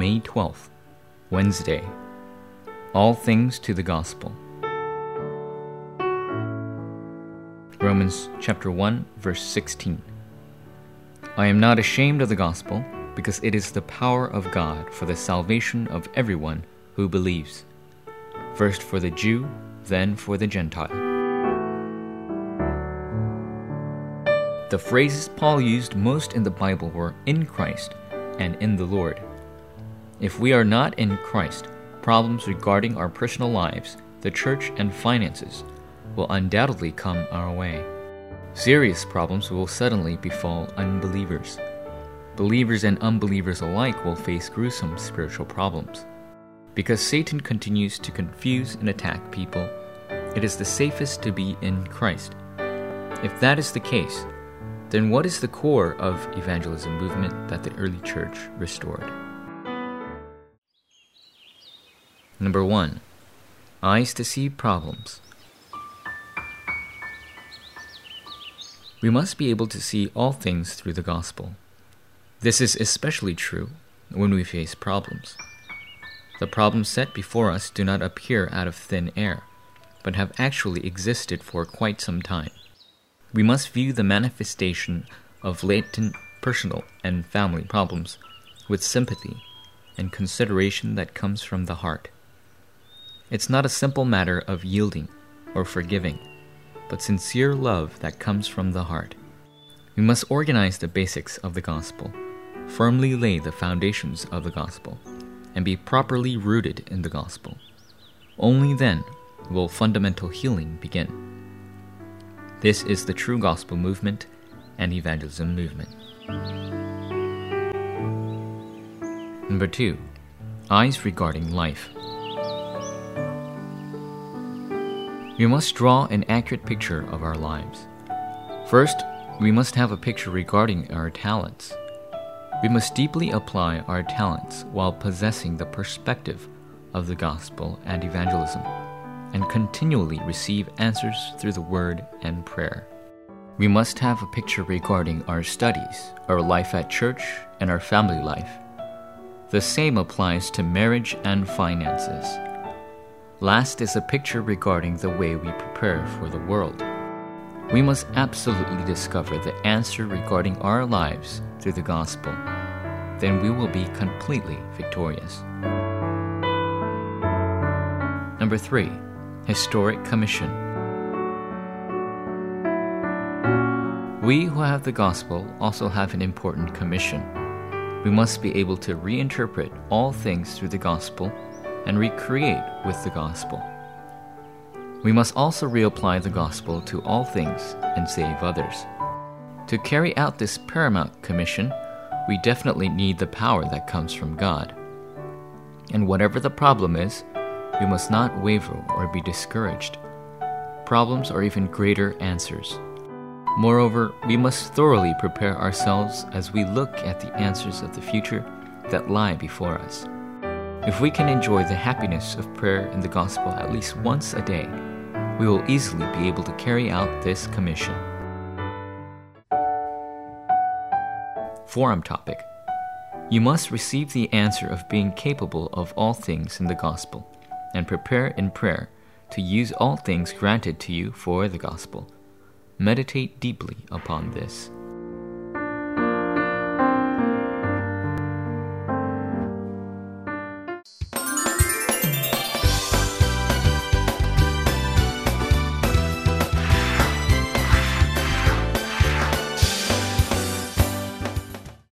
12th, Wednesday. All things to the gospel. Romans chapter 1 verse 16. I am not ashamed of the gospel because it is the power of God for the salvation of everyone who believes, first for the Jew, then for the Gentile. The phrases Paul used most in the Bible were in Christ and in the Lord. If we are not in Christ, problems regarding our personal lives, the church, and finances will undoubtedly come our way. Serious problems will suddenly befall unbelievers. Believers and unbelievers alike will face gruesome spiritual problems. Because Satan continues to confuse and attack people, it is the safest to be in Christ. If that is the case, then what is the core of evangelism movement that the early church restored? Number 1. Eyes to see problems. We must be able to see all things through the gospel. This is especially true when we face problems. The problems set before us do not appear out of thin air, but have actually existed for quite some time. We must view the manifestation of latent personal and family problems with sympathy and consideration that comes from the heart. It's not a simple matter of yielding or forgiving, but sincere love that comes from the heart. We must organize the basics of the gospel firmly lay the foundations of the gospel, and be properly rooted in the gospel. Only then will fundamental healing begin. This is the true gospel movement and evangelism movement. Number two, eyes regarding life. We must draw an accurate picture of our lives. First, we must have a picture regarding our talents. We must deeply apply our talents while possessing the perspective of the gospel and evangelism, and continually receive answers through the word and prayer. We must have a picture regarding our studies, our life at church, and our family life. The same applies to marriage and finances. Last is a picture regarding the way we prepare for the world. We must absolutely discover the answer regarding our lives through the gospel. Then we will be completely victorious. Number three, Historic Commission. We who have the gospel also have an important commission. We must be able to reinterpret all things through the gospel and recreate with the gospel. We must also reapply the gospel to all things and save others. To carry out this paramount commission, we definitely need the power that comes from God. And whatever the problem is, we must not waver or be discouraged. Problems are even greater answers. Moreover, we must thoroughly prepare ourselves as we look at the answers of the future that lie before us. If we can enjoy the happiness of prayer in the gospel at least once a day, we will easily be able to carry out this commission. Forum topic You must receive the answer of being capable of all things in the gospel, and prepare in prayer to use all things granted to you for the gospel. Meditate deeply upon this.